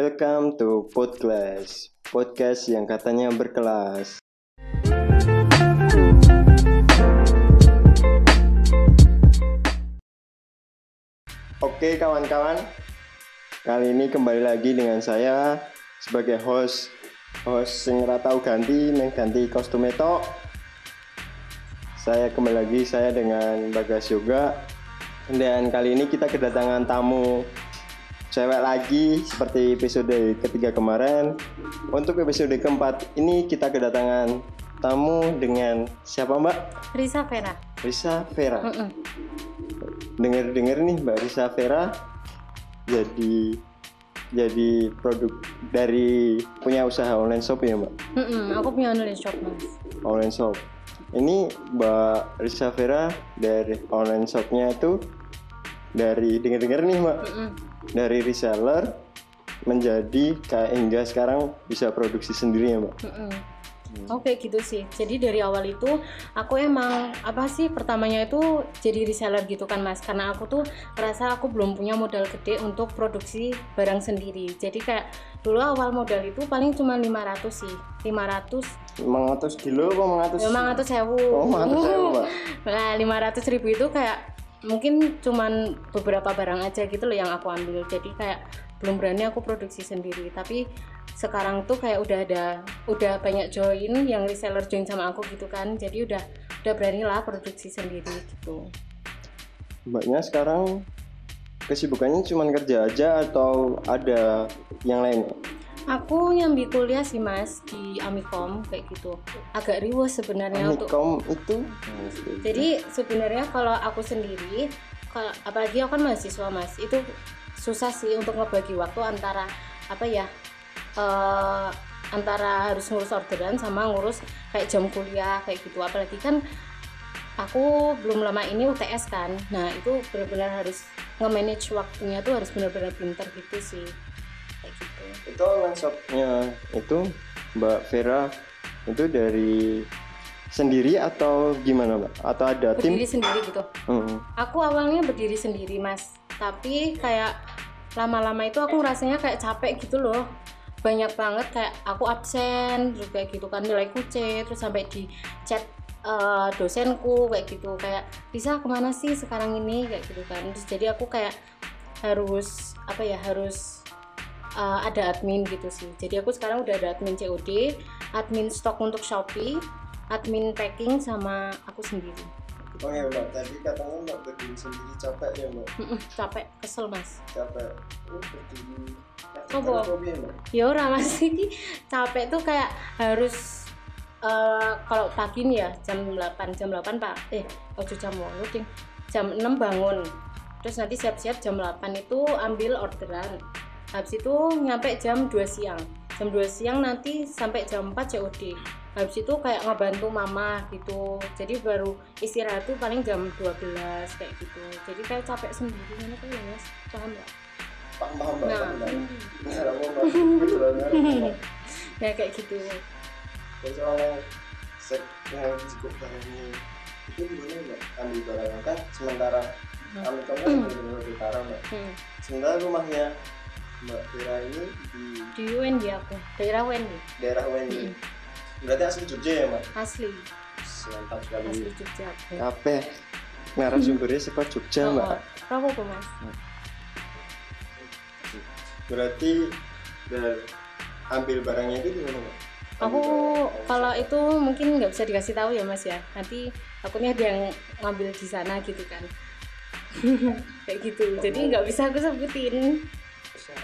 Welcome to Podcast, podcast yang katanya berkelas. Oke kawan-kawan, kali ini kembali lagi dengan saya sebagai host host sing ratau ganti mengganti kostum itu. Saya kembali lagi saya dengan Bagas Yoga dan kali ini kita kedatangan tamu cewek lagi seperti episode ketiga kemarin. Untuk episode keempat ini kita kedatangan tamu dengan siapa Mbak? Risa Vera. Risa Vera. Mm-mm. Dengar-dengar nih Mbak Risa Vera jadi jadi produk dari punya usaha online shop ya Mbak? Mm-mm, Aku punya online shop mas. Online shop. Ini Mbak Risa Vera dari online shopnya itu dari dengar-dengar nih Mbak Mm-mm. Dari reseller menjadi kayak hingga sekarang bisa produksi sendiri ya Mbak. Mm-mm. Oh kayak gitu sih. Jadi dari awal itu aku emang apa sih pertamanya itu jadi reseller gitu kan mas. Karena aku tuh merasa aku belum punya modal gede untuk produksi barang sendiri. Jadi kayak dulu awal modal itu paling cuma 500 sih. 500 500 kilo apa 500? Memang atau sewu. Oh, 500 sewu, Mbak. Nah, 500 ribu itu kayak mungkin cuman beberapa barang aja gitu loh yang aku ambil. Jadi kayak belum berani aku produksi sendiri. Tapi sekarang tuh kayak udah ada udah banyak join yang reseller join sama aku gitu kan. Jadi udah udah berani lah produksi sendiri gitu. Mbaknya sekarang kesibukannya cuma kerja aja atau ada yang lain? Aku nyambi kuliah sih mas di Amikom kayak gitu. Agak riwes sebenarnya untuk Amikom itu? Jadi sebenarnya kalau aku sendiri, kalau apalagi aku kan mahasiswa mas, itu susah sih untuk ngebagi waktu antara apa ya, eh, antara harus ngurus orderan sama ngurus kayak jam kuliah kayak gitu. Apalagi kan aku belum lama ini UTS kan, nah itu benar-benar harus nge-manage waktunya tuh harus benar-benar pinter gitu sih. Itu online shopnya itu Mbak Vera itu dari sendiri atau gimana Mbak? Atau ada tim? Berdiri sendiri gitu. Hmm. aku awalnya berdiri sendiri mas tapi kayak lama-lama itu aku rasanya kayak capek gitu loh banyak banget kayak aku absen terus kayak gitu kan nilai kuce terus sampai di chat eh, dosenku kayak gitu kayak bisa ke mana sih sekarang ini kayak gitu kan terus jadi aku kayak harus apa ya harus eh, ada admin gitu sih. Jadi aku sekarang udah ada admin COD admin stok untuk Shopee admin packing sama aku sendiri. Oh ya Mbak, tadi katanya Mbak berdiri sendiri capek ya Mbak? Mm-mm, capek kesel mas. Capek. Oh, berdiri. Apa? Kenapa ya ya ora mas. Ini capek tuh kayak harus eh, kalau pagi nih ya jam 8 jam 8 pak. Eh ojo jam 8 ding. Jam 6 bangun. Terus nanti siap-siap jam 8 itu ambil orderan habis itu nyampe jam 2 siang. Jam 2 siang nanti sampai jam 4 COD habis itu kayak ngebantu mama gitu. Jadi baru istirahat tuh paling jam 12 kayak gitu. Jadi kayak capek sendiri mana kayak ya mas? Paham nggak? Paham paham nah. Mbak. Betul, benar. ya kayak gitu. Dan soalnya sek yang cukup barangnya itu ambil barangnya kan sementara Hmm. ambil kamu kan benar-benar utara mbak sementara rumahnya mbak Vera ini di di UND aku. Daerah UND daerah UNJ Hmm. berarti asli Jogja ya mbak? Asli. Mantap sekali. Asli Jogja kape narasumbernya sepak Jogja Oh, mbak. Oh. apa apa mas? Berarti dari ambil barangnya itu di mana mbak? Aku kalau itu mungkin nggak bisa dikasih tahu ya mas ya. Nanti takutnya ada yang ngambil di sana gitu kan. Kayak gitu. Jadi nggak bisa aku sebutin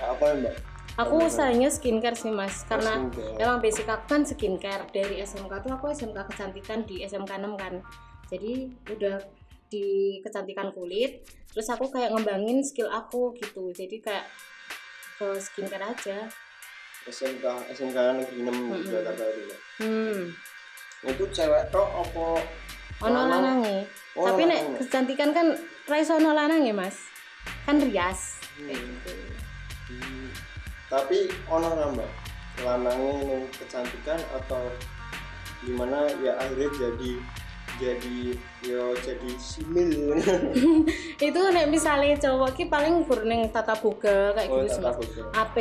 apa ya mbak? Aku usahanya skincare sih mas. Karena skincare. emang basic aku kan skincare. Dari SMK tuh aku SMK kecantikan di SMK 6 kan. Jadi udah di kecantikan kulit terus aku kayak ngembangin skill aku gitu. Jadi kayak ke skincare aja. SMK SMK negeri 6 Mm-mm. Jakarta itu hmm. Itu cewek tok apa ono Lanang? lanange. Oh, tapi nek kecantikan kan raiso ono lanange mas. Kan rias. Hmm. kayak gitu Hmm. tapi ono nggak mbak? Lanangnya yang kecantikan atau gimana? Ya akhirnya jadi jadi yo jadi simil. Itu nek misalnya cowok ki paling burning tata boga kayak oh gitu takut AP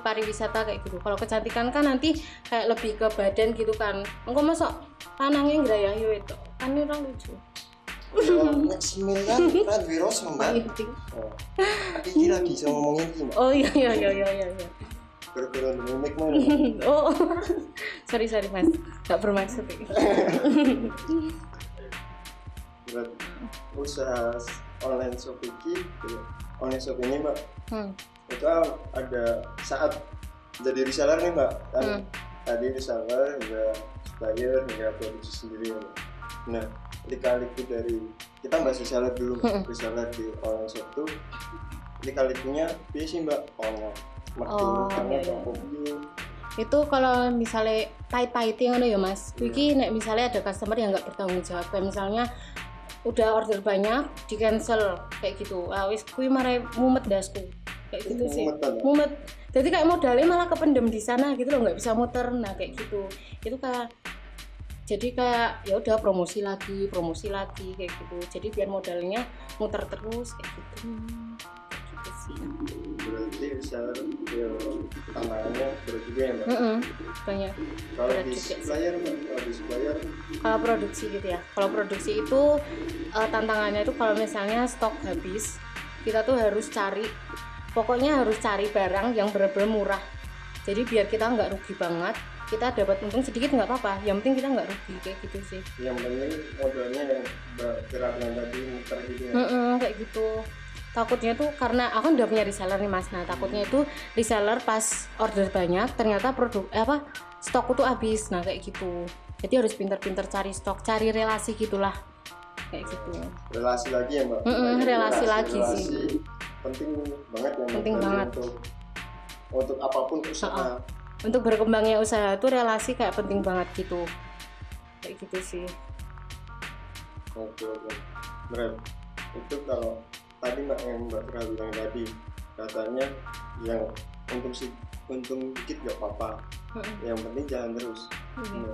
pariwisata kayak gitu. Kalau kecantikan kan nanti kayak lebih ke badan gitu kan. Engkau masuk lanangnya ngerayahi itu kan orang lucu simil kan kan oh tapi ini lagi bisa ngomongin ini oh iya iya iya iya iya iya. gara-gara mimik mana oh sorry sorry mas nggak bermaksud Berat. usaha online shop ini online shop ini mbak hmm. itu ada saat jadi reseller nih mbak kan Hmm. tadi reseller hingga supplier hingga produksi sendiri Mbak. nah lika-liku dari kita bahas reseller dulu reseller di online shop tuh lika-likunya biasa sih mbak oh Oh, karena iya, iya. kopi itu kalau misalnya pahit-pahit ngono ya mas? Wiki nek misalnya ada customer yang nggak bertanggung jawab kayak misalnya udah order banyak di cancel kayak gitu. Ah wis kui marai mumet dasku kayak gitu sih. Mumetan, ya? mumet. Jadi kayak modalnya malah kependem di sana gitu loh nggak bisa muter nah kayak gitu. Itu kayak jadi kayak ya udah promosi lagi promosi lagi kayak gitu. Jadi biar modalnya muter terus kayak gitu. Gitu sih. Berarti ya tantangannya berat juga ya mbak Mm-mm, banyak. Kalau di supplier kalau di supplier kalau produksi gitu ya. Kalau produksi itu eh, tantangannya itu kalau misalnya stok habis kita tuh harus cari pokoknya harus cari barang yang benar-benar murah. Jadi biar kita nggak rugi banget kita dapat untung sedikit nggak apa-apa. Yang penting kita nggak rugi kayak gitu sih. Yang penting modalnya yang gerakan tadi muter gitu ya. Mm-mm, kayak gitu. Takutnya tuh karena aku udah punya reseller nih mas. Nah takutnya itu reseller pas order banyak ternyata produk eh, apa stokku tuh habis. Nah kayak gitu. Jadi harus pinter-pinter cari stok cari relasi gitulah. Kayak gitu. Relasi lagi ya mbak? Mm-mm, Banyak relasi lagi relasi. Sih. penting banget ya. Penting banget. untuk untuk apa pun usaha untuk berkembangnya usaha tuh relasi kayak penting banget gitu. Kayak gitu sih. Oke oke berat itu kalau tadi mbak yang mbak Fira bilang tadi katanya yang untung sih untung dikit gak apa-apa. Mm-mm. yang penting jalan terus. Iya.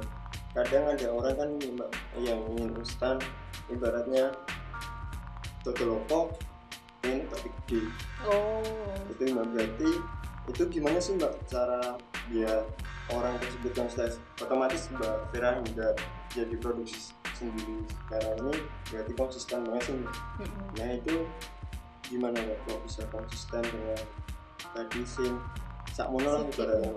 Nah, kadang ada orang kan mbak yang ingin instan ibaratnya totolopo ini tapi gede. Oh. Itu mbak berarti itu gimana sih mbak cara biar orang tersebut yang stres otomatis mbak Vera hingga jadi produksi sendiri. Sekarang ini berarti konsisten banget sih Mbak. Mm-mm. nah itu gimana mbak? Kok bisa konsisten dengan tadi sing sakmono ibaratnya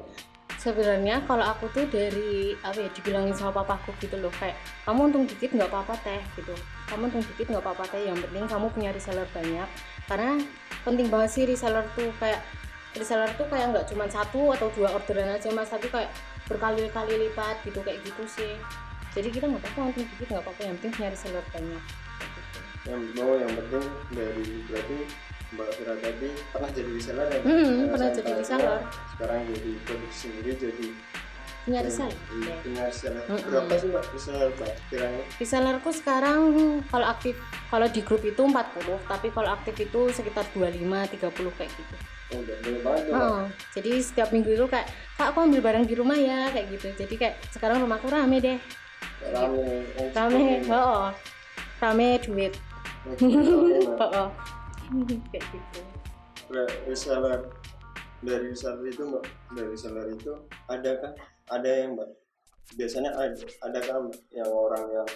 sebenarnya kalau aku tuh dari apa ya dibilangin sama papaku gitu loh kayak kamu untung dikit nggak apa-apa teh gitu. Kamu untung dikit nggak apa-apa teh. Yang penting kamu punya reseller banyak. Karena penting banget sih reseller tuh kayak reseller tuh kayak nggak cuma satu atau dua orderan aja mas tapi kayak berkali-kali lipat gitu kayak gitu sih jadi kita nggak apa-apa untung dikit nggak apa-apa yang penting punya reseller banyak gitu. yang mau yang penting dari berarti mbak Vera tadi pernah jadi reseller ya Hmm, Nah, pernah jadi reseller. sekarang jadi produksi sendiri jadi punya reseller iya, Ya. punya reseller berapa sih mbak reseller mbak kiranya Resellerku sekarang kalau aktif kalau di grup itu 40 tapi kalau aktif itu sekitar 25 30 kayak gitu. Oh banget. Heeh. jadi setiap minggu itu kayak kak aku ambil barang di rumah ya kayak gitu. Jadi kayak sekarang rumahku rame deh. rame oh, Rame, ini. oh, rame duit. Oh. Oh, kayak gitu. Re- reseller dari reseller itu mbak dari reseller itu ada kan ada yang mbak biasanya ada ada kan yang orang yang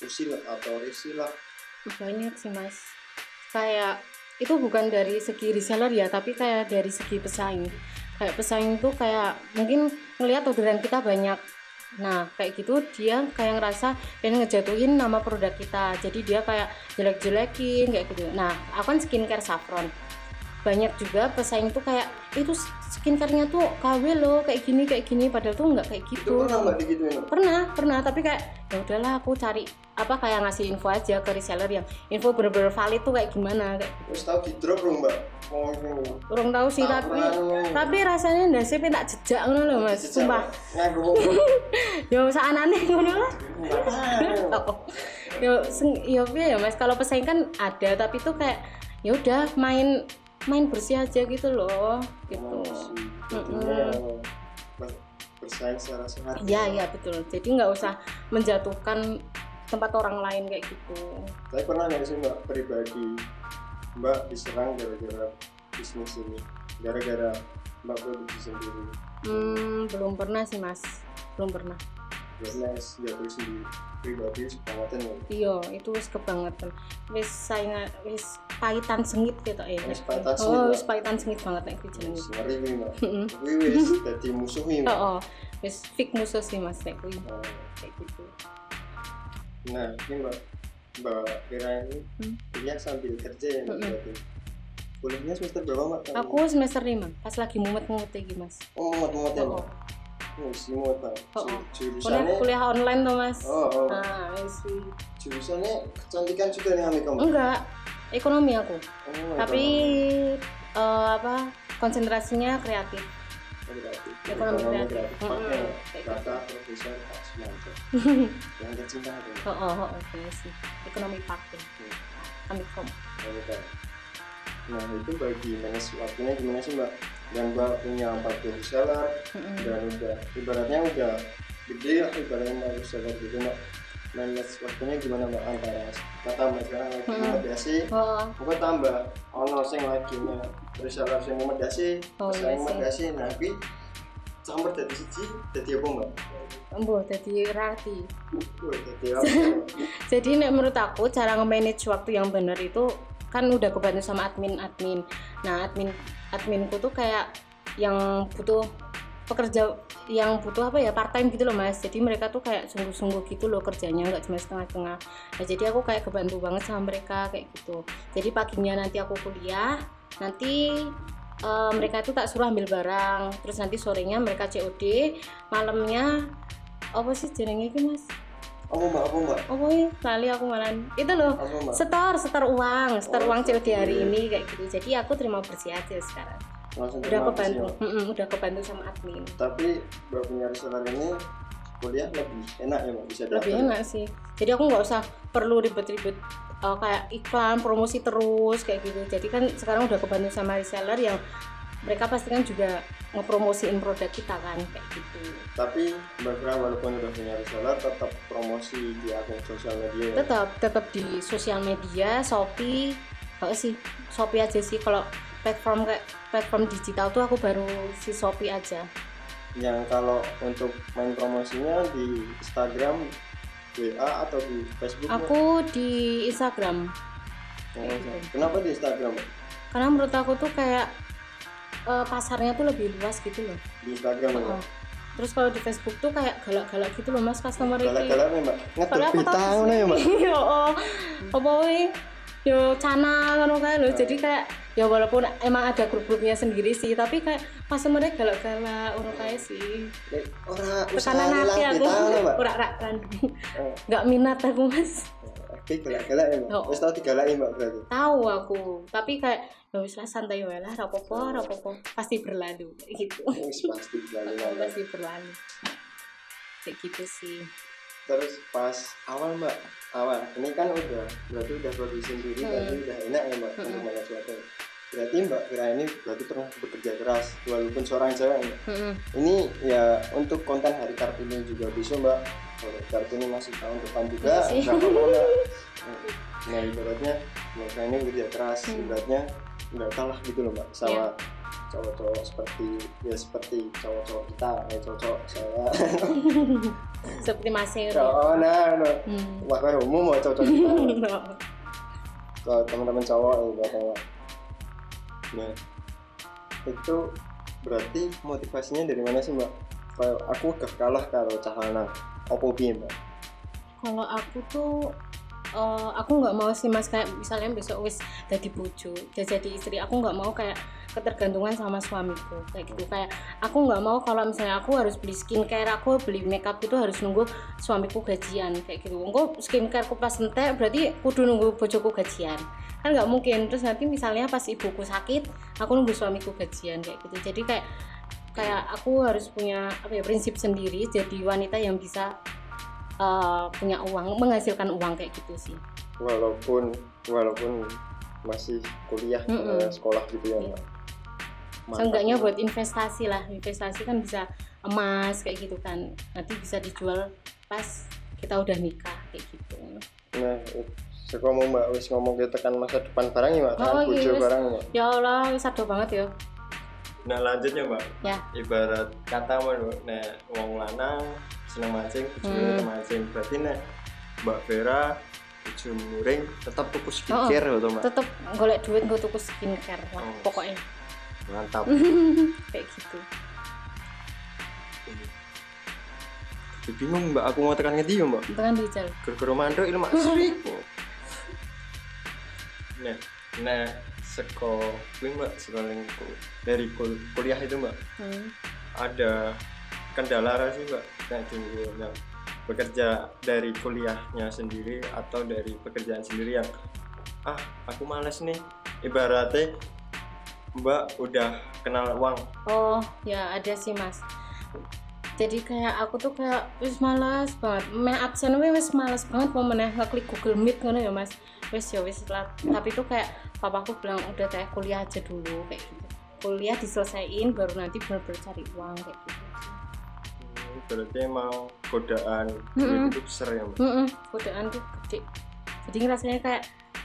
usil atau isi lah Banyak sih mas. Kayak itu bukan dari segi reseller ya, tapi kayak dari segi pesaing. Kayak pesaing tuh kayak mungkin ngelihat orderan kita banyak. Nah, kayak gitu dia kayak ngerasa pengen ngejatuhin nama produk kita. Jadi dia kayak jelek-jelekin kayak gitu. Nah, aku kan skincare saffron. Banyak juga pesaing tuh kayak itu skincare-nya tuh KW loh, kayak gini kayak gini padahal tuh nggak kayak itu gitu pernah mbak digituin? Mbak? pernah pernah tapi kayak ya udahlah aku cari apa kayak ngasih info aja ke reseller yang info bener-bener valid tuh kayak gimana kayak terus tahu di drop dong mbak? Oh kurang tahu sih tapi Tabrakan. tapi rasanya ndasnya tak jejak ngono loh mas Jejak, sumpah. ya usah aneh ngono lah. Ya ya mas? Kalau pesaing kan ada tapi tuh kayak ya udah main main bersih aja gitu loh gitu. Mm-mm. bersaing secara sehat Iya iya betul. Jadi nggak usah menjatuhkan tempat orang lain kayak gitu. Tapi pernah nggak sih mbak pribadi mbak diserang gara-gara bisnis ini, gara-gara mbak produksi sendiri, hmm, belum pernah sih mas. Belum pernah. Bisnis jatuh sendiri. Pribadi sebangetan ya. iya itu wis kebangetan. Wis saingan wis pahitan sengit gitu ya Wis pahitan sengit, oh Mbak. wis pahitan sengit banget nek kuwi jenenge Wis Ngeri nih mbak. Heeh. Wih wis jadi musuh oh, oh. wis fix musuh sih mas nek kuwi Oh. kayak gitu Nah ini mbak mbak Kira ini Hmm. kuliah sambil kerja ya mbak berarti. Kuliahnya semester berapa mbak? aku semester 5 pas lagi mumet-mumet iki mas ini? Oh muat-muat ya oh, mbak. Oh si. Oh, oh. Jurusannya kuliah online tuh mas Oh, oh. nah wis wis. jurusannya kecantikan juga nih mbak. enggak ekonomi aku Oh, tapi eh, apa konsentrasinya kreatif. Ekonomi kreatif. Pakai gitu. kata profesor. Yang kecinta itu. oh oh oh oke sih ekonomi pakai kami kom. Nah itu bagi manage waktunya gimana sih mbak? Dan mbak punya 40 reseller Mm-mm. dan udah ibaratnya udah gede lah ibaratnya mbak reseller gitu mbak. Manage waktunya gimana mbak antara kata mbak sekarang lagi Mm-mm. mediasi oh Mungkin tambah ono sing lagi nge reseller sing mediasi, Oh, sing iya sih. mediasi nah campur dadi siji dadi apa mbak? embuh jadi apa? jadi nek menurut aku cara nge-manage waktu yang benar itu kan udah kebantu sama admin admin nah admin adminku tuh kayak yang butuh pekerja yang butuh apa ya part time gitu loh mas. Jadi mereka tuh kayak sungguh-sungguh gitu loh kerjanya nggak cuma setengah-setengah. Nah jadi aku kayak kebantu banget sama mereka kayak gitu. Jadi paginya nanti aku kuliah nanti eh, mereka tuh tak suruh ambil barang. Terus nanti sorenya mereka COD malamnya apa sih jenenge iki mas? Apa mbak? Apa mbak? Oh boy, lali aku malah itu loh Apa setor setor uang setor Oh, uang COD hari ini kayak gitu. Jadi aku terima bersih aja sekarang Langsung udah kebantu. Mbak. Mm-mm, udah kebantu sama admin. Tapi mbak punya reseller ini kuliah lebih enak ya mbak bisa lebih daftar. enak sih. Jadi aku nggak usah perlu ribet-ribet uh, kayak iklan promosi terus kayak gitu. Jadi kan sekarang udah kebantu sama reseller yang mereka pasti kan juga ngepromosiin produk kita kan kayak gitu. Tapi mbak Kira walaupun udah punya reseller tetap promosi di akun sosial media ya. tetap tetap di sosial media Shopee kalau sih? Shopee aja sih. Kalau platform kayak platform digital tuh aku baru si Shopee aja Yang kalau untuk main promosinya di Instagram, WA atau di Facebook? Aku di Instagram Oh, Kenapa di Instagram? Karena menurut aku tuh kayak eh, pasarnya tuh lebih luas gitu loh Di Instagram ya. Terus kalau di Facebook tuh kayak galak-galak gitu loh mas customer ini Galak-galak nih mbak. Tangan sih. ya mbak. Yo, oh. apa wih? Yo channel ngono kae lho. Jadi kayak ya walaupun emang ada grup-grupnya sendiri sih, tapi kayak customer-nya galak-galak ngono kae sih. Eh, Ora Tekanan usaha hati aku. di tangan mbak. Ora ora randu. Oh, Enggak minat aku, Mas. Oke galak-galak ya mbak. Oh. Terus tau digalaki mbak berarti. Tahu aku, tapi kayak ya wis lah santai wae lah, rapopo, rapopo, pasti berlalu gitu. Wis pasti mbak. pasti berlalu. Kayak gitu sih. Terus pas awal mbak, awal ini kan udah berarti udah produksi sendiri, Hmm. berarti udah enak ya mbak Hmm. untuk banyak sesuatu. Berarti mbak Kira ini berarti pernah bekerja keras walaupun seorang cewek mbak. Mm-mm. Ini ya untuk konten hari kartini juga bisa mbak. Kalau kartini masih tahun depan juga, Iya nggak apa-apa. Nah ibaratnya mbak Kira ini bekerja keras, Hmm. Iya. ibaratnya nggak kalah gitu loh mbak sama cowok-cowok seperti ya seperti cowok-cowok kita ya cowok saya. Seperti Mas Hero. cowok nah, nah. Hmm. wah kayak umum mau cowok kita. Ke teman-teman cowok ya katanya nah itu berarti motivasinya dari mana sih mbak? Kalau aku gak kalah kalau cahana. Opo piye mbak? Kalau aku tuh eh, aku nggak mau sih mas. Kayak misalnya besok wis jadi udah jadi istri aku nggak mau kayak ketergantungan sama suamiku. Kayak gitu. Kayak aku nggak mau kalau misalnya aku harus beli skincare aku beli makeup itu harus nunggu suamiku gajian. Kayak gitu. Enggak skincareku pas entek berarti kudu nunggu bojoku gajian. Kan nggak mungkin. Terus nanti misalnya pas ibuku sakit aku nunggu suamiku gajian kayak gitu. Jadi kayak kayak aku harus punya apa ya prinsip sendiri jadi wanita yang bisa uh, punya uang menghasilkan uang kayak gitu sih. Walaupun walaupun masih kuliah Mm-mm. eh, sekolah gitu ya mbak. Mantap, seenggaknya buat investasi lah investasi kan bisa emas kayak gitu kan. Nanti bisa dijual pas kita udah nikah kayak gitu. Nah saka mau mbak wis ngomong ke tekan masa depan barang ya mbak? Oh, iya, wis. barang ya? Ya Allah wis ado banget ya. Nah lanjutnya mbak. Ya. Ibarat kata mbak nah wong lanang seneng mancing bojone Hmm. mancing. Berarti nah mbak Vera bojo muring tetap tuku skincare oh, mbak tetep golek duit gue tuku skincare lah Oh. pokoknya mantap. Kayak gitu. Jadi bingung mbak aku mau tekan ngendi ya mbak? Tekan dijal Guru-guru manduk ilmu asri. Nah, nah seko kuwi mbak sekolah dari kul- kuliah itu mbak hmm. ada kendala sih mbak kayak dulu yang bekerja dari kuliahnya sendiri atau dari pekerjaan sendiri yang ah aku males nih. Ibaratnya mbak udah kenal uang. Oh ya ada sih mas. Jadi kayak aku tuh kayak wis malas banget. Main absen wis malas banget mau meneh ngeklik Google Meet ngono ya mas. Wis ya wis lah. Tapi tuh kayak papaku bilang udah kayak kuliah aja dulu kayak gitu. Kuliah diselesaiin baru nanti bener-bener cari uang kayak gitu berarti emang godaan itu besar ya mbak Mm godaan tuh gede. Jadi ngerasanya kayak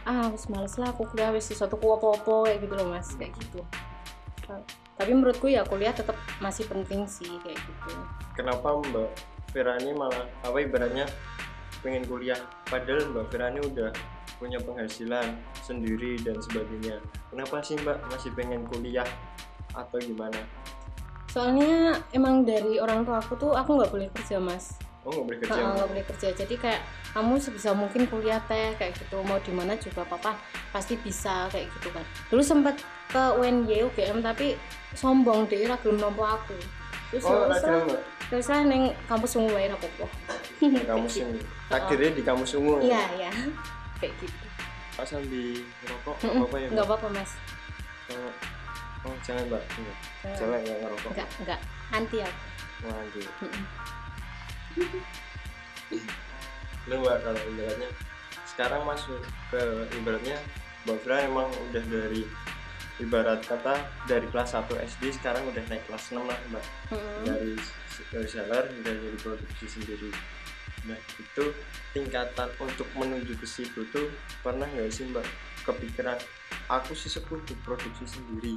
ah wis males lah aku kuliah wis sesuatu ku apa-apa kayak gitu loh mas kayak gitu. Tapi menurutku ya kuliah tetap masih penting sih kayak gitu. Kenapa Mbak Vera ini malah apa ibaratnya pengen kuliah? Padahal Mbak Vera ini udah punya penghasilan sendiri dan sebagainya. Kenapa sih Mbak masih pengen kuliah? Atau gimana soalnya emang dari orang tua aku tuh aku nggak boleh kerja mas. Oh nggak boleh kerja. Nggak boleh kerja. Jadi kayak kamu sebisa mungkin kuliah teh kayak gitu. Mau di mana juga papa pasti bisa kayak gitu kan. Dulu sempat ke UNY UGM tapi sombong deh ra gelem nampa aku. Terus oh ya terus lah neng kampus ungu wae ra apa-apa. Di kamus ini takdirnya di kamus ungu. Iya iya. Kayak gitu. Sambil ngerokok Mm-mm, apa ya nggak apa-apa mas. Oh, oh jangan Mbak Enggak. Jangan. cewek nggak ngerokok nggak nggak anti aku Waduh. Mm-mm. lu mbak kalau ibaratnya sekarang masuk ke ibaratnya mbak Vera emang udah dari ibarat kata dari kelas 1 SD sekarang udah naik kelas 6 lah mbak Mm-mm. dari dari seller udah jadi produksi sendiri nah itu tingkatan untuk menuju ke situ tuh pernah nggak sih mbak kepikiran aku sih sekutu produksi sendiri.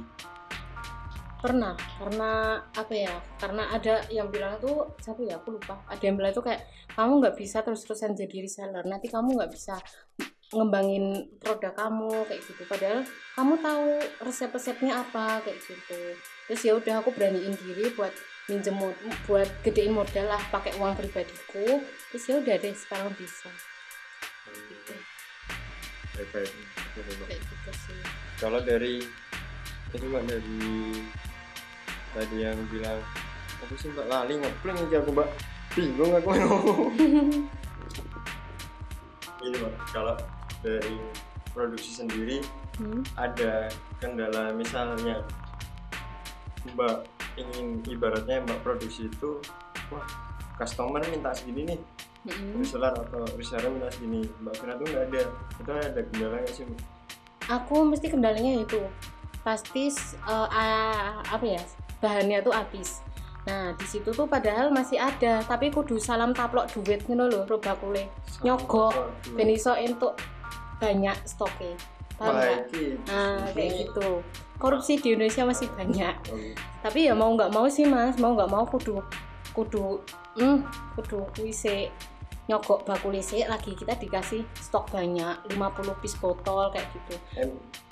Pernah karena apa ya karena ada yang bilang tuh siapa ya aku lupa. Ada yang bilang tuh kayak kamu nggak bisa terus-terusan jadi reseller nanti kamu nggak bisa ngembangin produk kamu kayak gitu. Padahal kamu tahu resep-resepnya apa kayak gitu. Terus ya udah aku beraniin diri buat minjem buat gedein modal lah pakai uang pribadiku. Terus ya udah deh sekarang bisa. Gitu. Kayak gitu sih. Kalau dari itu mbak dari tadi yang bilang aku sih mbak lali ngepleng aja aku mbak. Bingung aku. Ini mbak kalau dari produksi sendiri Hmm. ada kendala misalnya mbak ingin ibaratnya mbak produksi itu wah customer minta segini nih Reseller atau reseller minta segini mbak Fira tuh nggak ada. Itu ada kendala nggak sih Mbak? aku mesti kendalanya itu. Pasti eh, ah, apa ya bahannya tuh habis. Nah di situ tuh padahal masih ada tapi kudu salam taplok duit ngono lho ro bakule Nyogok. Waduh. ben iso entuk banyak stoknya paham nah kayak gitu. Korupsi di Indonesia masih banyak. Oh, iya. tapi ya mau nggak mau sih mas. Mau nggak mau kudu kudu hmm, kudu kuise nyogok bakul sik lagi kita dikasih stok banyak 50 piece botol kayak gitu em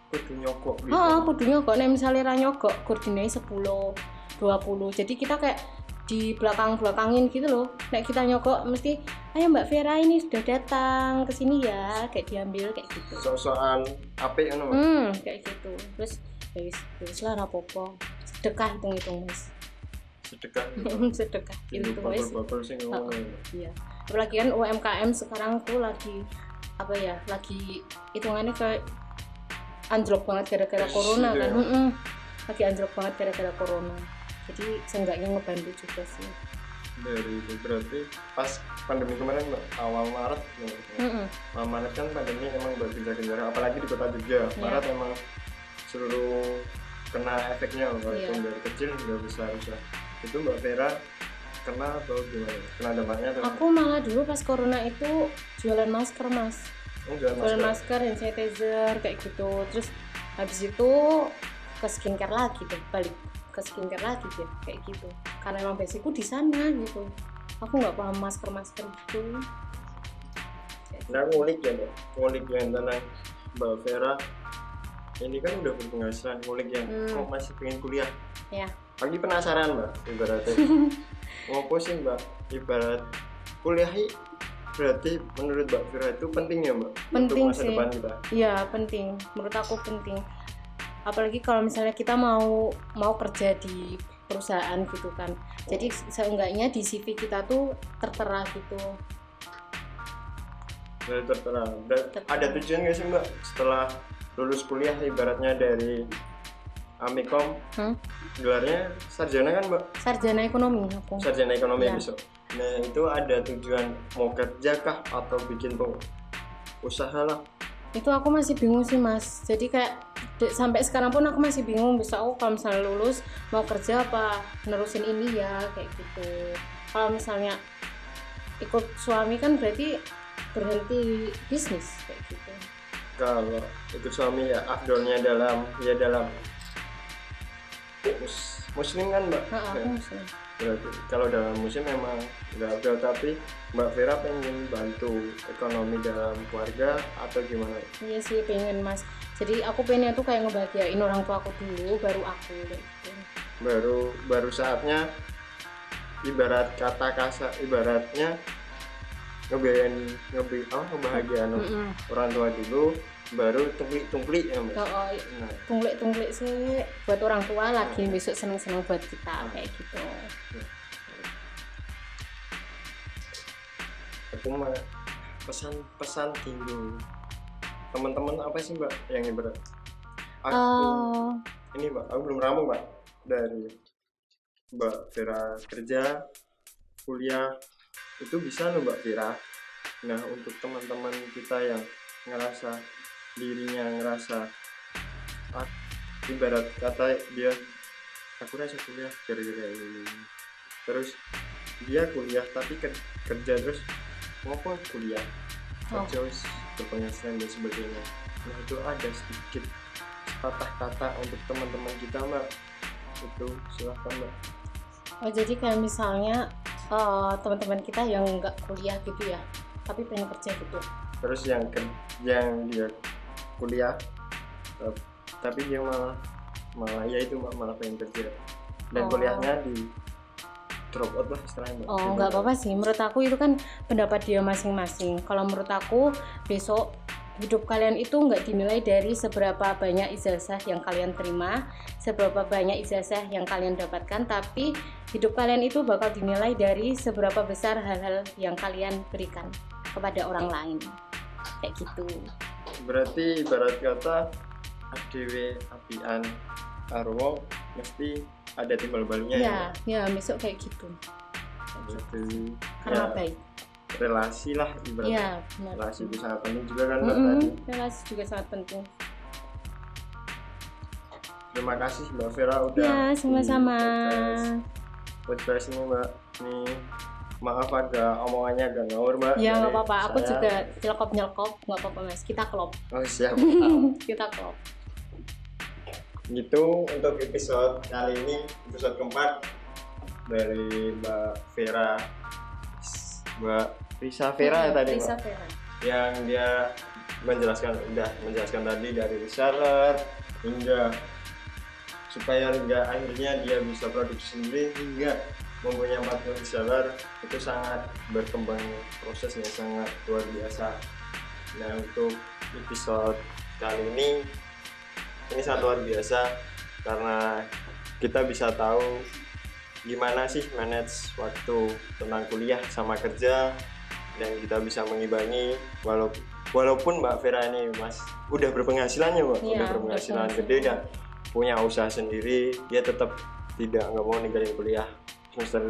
kudu nyogok gitu. Ah, kudu nyogok nek misalnya ra nyogok gordine 10, 20. Jadi kita kayak di belakang-belakangin gitu loh. Nek kita nyogok mesti ayo Mbak Vera ini sudah datang ke sini ya, kayak diambil kayak gitu. apik ngono Mbak. Hmm, kayak gitu. Terus ya wis ya wis lah rapopo. Sedekah hitung-hitung wis. sedekah Sedekah hitung bakul-bakul sing ngono Iya. Apalagi kan UMKM sekarang tuh lagi apa ya? Lagi hitungannya kayak anjlok banget gara-gara corona kan. Mm-mm. Lagi anjlok banget gara-gara corona. Jadi seenggaknya ngebantu juga sih. dari itu berarti pas pandemi kemarin awal Maret nih, Mm-mm. awal Maret kan pandemi emang bergencar-gencar apalagi di kota Jogja Iya. Maret emang seluruh kena efeknya walaupun Iya. dari kecil nggak bisa bisa itu Mbak Vera kena atau gimana? Kena dampaknya atau aku malah dulu pas corona itu jualan masker mas. Oh, jualan jualan masker. masker hand sanitizer kayak gitu. Terus habis itu ke skincare lagi deh balik ke skincare lagi deh kayak gitu. Karena emang basicku di sana gitu. Aku nggak paham masker masker gitu. Nah ngulik ya ngulik yang tentang mbak Vera. Ini kan udah berpenghasilan ngulik yang Hmm. kok masih pengen kuliah. Ya. Lagi penasaran mbak ibaratnya ngopo sih mbak ibarat kuliah berarti menurut mbak Vera itu penting ya mbak Penting untuk masa sih. depan kita Iya penting, menurut aku penting. Apalagi kalau misalnya kita mau mau kerja di perusahaan gitu kan. Jadi seenggaknya di CV kita tuh tertera gitu. Tertera. Tertera. ada tujuan nggak sih mbak setelah lulus kuliah ibaratnya dari Amikom Hmm? gelarnya sarjana kan mbak Sarjana ekonomi aku. sarjana ekonomi Iya. besok nah itu ada tujuan mau kerja kah atau bikin usaha lah Itu aku masih bingung sih mas. Jadi kayak de- sampai sekarang pun aku masih bingung. Bisa aku kalau misalnya lulus mau kerja apa nerusin ini ya kayak gitu. Kalau misalnya ikut suami kan berarti berhenti bisnis kayak gitu. kalau ikut suami ya afdolnya dalam ya dalam mus- muslim kan mbak Nah, aku muslim. berarti kalau dalam muslim memang nggak afdol tapi mbak Vera pengen bantu ekonomi dalam keluarga atau gimana Iya sih pengen mas. Jadi aku pengennya tuh kayak ngebahagiain orang tua aku dulu, baru aku gitu. baru baru saatnya ibarat kata kasar ibaratnya ngebahagiain ngebi oh ngebahagiain Mm-mm. orang tua dulu baru tungklik tungklik ya mbak Oh, oh, nah. Tungglek tungglek sih buat orang tua lagi besok seneng seneng buat kita kayak gitu. aku mah pesan-pesan tinggal teman-teman apa sih mbak yang ibarat aku Oh, ini mbak aku belum ramu mbak dari mbak Vera kerja kuliah. Itu bisa loh mbak Vera. Nah untuk teman-teman kita yang ngerasa dirinya ngerasa ah, ibarat kata dia aku rasa kuliah gara-gara ini. Terus dia kuliah tapi ker- kerja terus ngopo kuliah? Oh. kerja wis berpenghasilan dan sebagainya. Nah itu ada sedikit patah kata untuk teman-teman kita mbak. Itu silahkan mbak. Oh jadi kayak misalnya eh, teman-teman kita yang nggak kuliah gitu ya, tapi pengen kerja gitu. terus yang yang dia kuliah eh, tapi dia malah malah ya itu malah pengen kerja dan Oh. kuliahnya di drop out lah istilahnya Oh, nggak apa-apa sih. Menurut aku itu kan pendapat dia masing-masing. Kalau menurut aku besok hidup kalian itu nggak dinilai dari seberapa banyak ijazah yang kalian terima, seberapa banyak ijazah yang kalian dapatkan, tapi hidup kalian itu bakal dinilai dari seberapa besar hal-hal yang kalian berikan kepada orang lain. Kayak gitu. berarti ibarat kata ADW apian arwo mesti ada timbal baliknya ya Ya, ya besok kayak gitu. Jadi, Karena ya, baik. relasi lah ibarat Iya, benar. relasi itu sangat penting juga kan Mm-mm, tadi relasi juga sangat penting. terima kasih mbak Vera udah Ya, sama-sama. podcast ini mbak nih maaf agak omongannya agak ngawur mbak Ya nggak apa-apa, aku saya. juga nyelkop nyelkop nggak apa-apa mas. Kita klop, oh siap kita klop. gitu untuk episode kali ini episode keempat dari mbak Vera mbak Risa Vera ya tadi Risa mbak Vera. yang dia menjelaskan udah menjelaskan tadi dari reseller hingga supaya hingga akhirnya dia bisa produksi sendiri hingga mempunyai empat reseller itu sangat berkembang prosesnya sangat luar biasa nah untuk episode kali ini ini sangat luar biasa karena kita bisa tahu gimana sih manage waktu tentang kuliah sama kerja dan kita bisa mengimbangi walaupun walaupun Mbak Vera ini Mas udah berpenghasilannya Mbak Iya, udah berpenghasilan berpenghasilan. gede dan punya usaha sendiri dia tetap tidak nggak mau ninggalin kuliah semester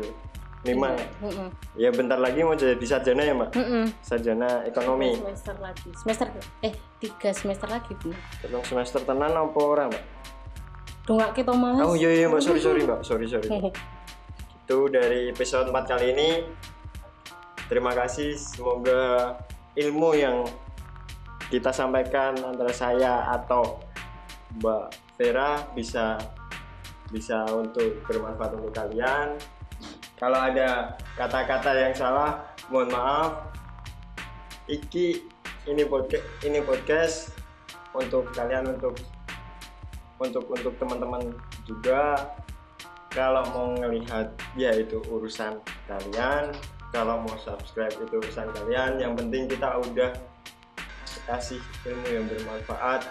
lima Mm-mm. ya bentar lagi mau jadi sarjana ya Mbak Mm-mm. sarjana ekonomi Semester lagi, semester eh tiga semester lagi bener. Tolong semester tenan apa ora Mbak? Dongak kita mas. Oh iya iya Mbak sorry sorry Mbak sorry sorry itu dari episode 4 kali ini terima kasih semoga ilmu yang kita sampaikan antara saya atau Mbak Vera bisa bisa untuk bermanfaat untuk kalian. Kalau ada kata-kata yang salah mohon maaf. Iki ini podcast ini podcast untuk kalian untuk untuk untuk teman-teman juga. Kalau mau ngelihat ya itu urusan kalian. Kalau mau subscribe itu urusan kalian. Yang penting kita udah kasih ilmu yang bermanfaat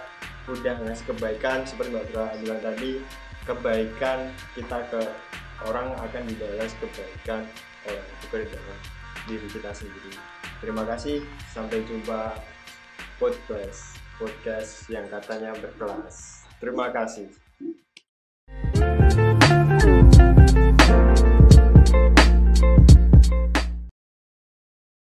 udah ngasih kebaikan seperti Mbak Bra bilang tadi kebaikan kita ke orang akan dibalas kebaikan orang juga dalam diri kita sendiri. Terima kasih sampai jumpa. Podcast podcast yang katanya berkelas. Terima kasih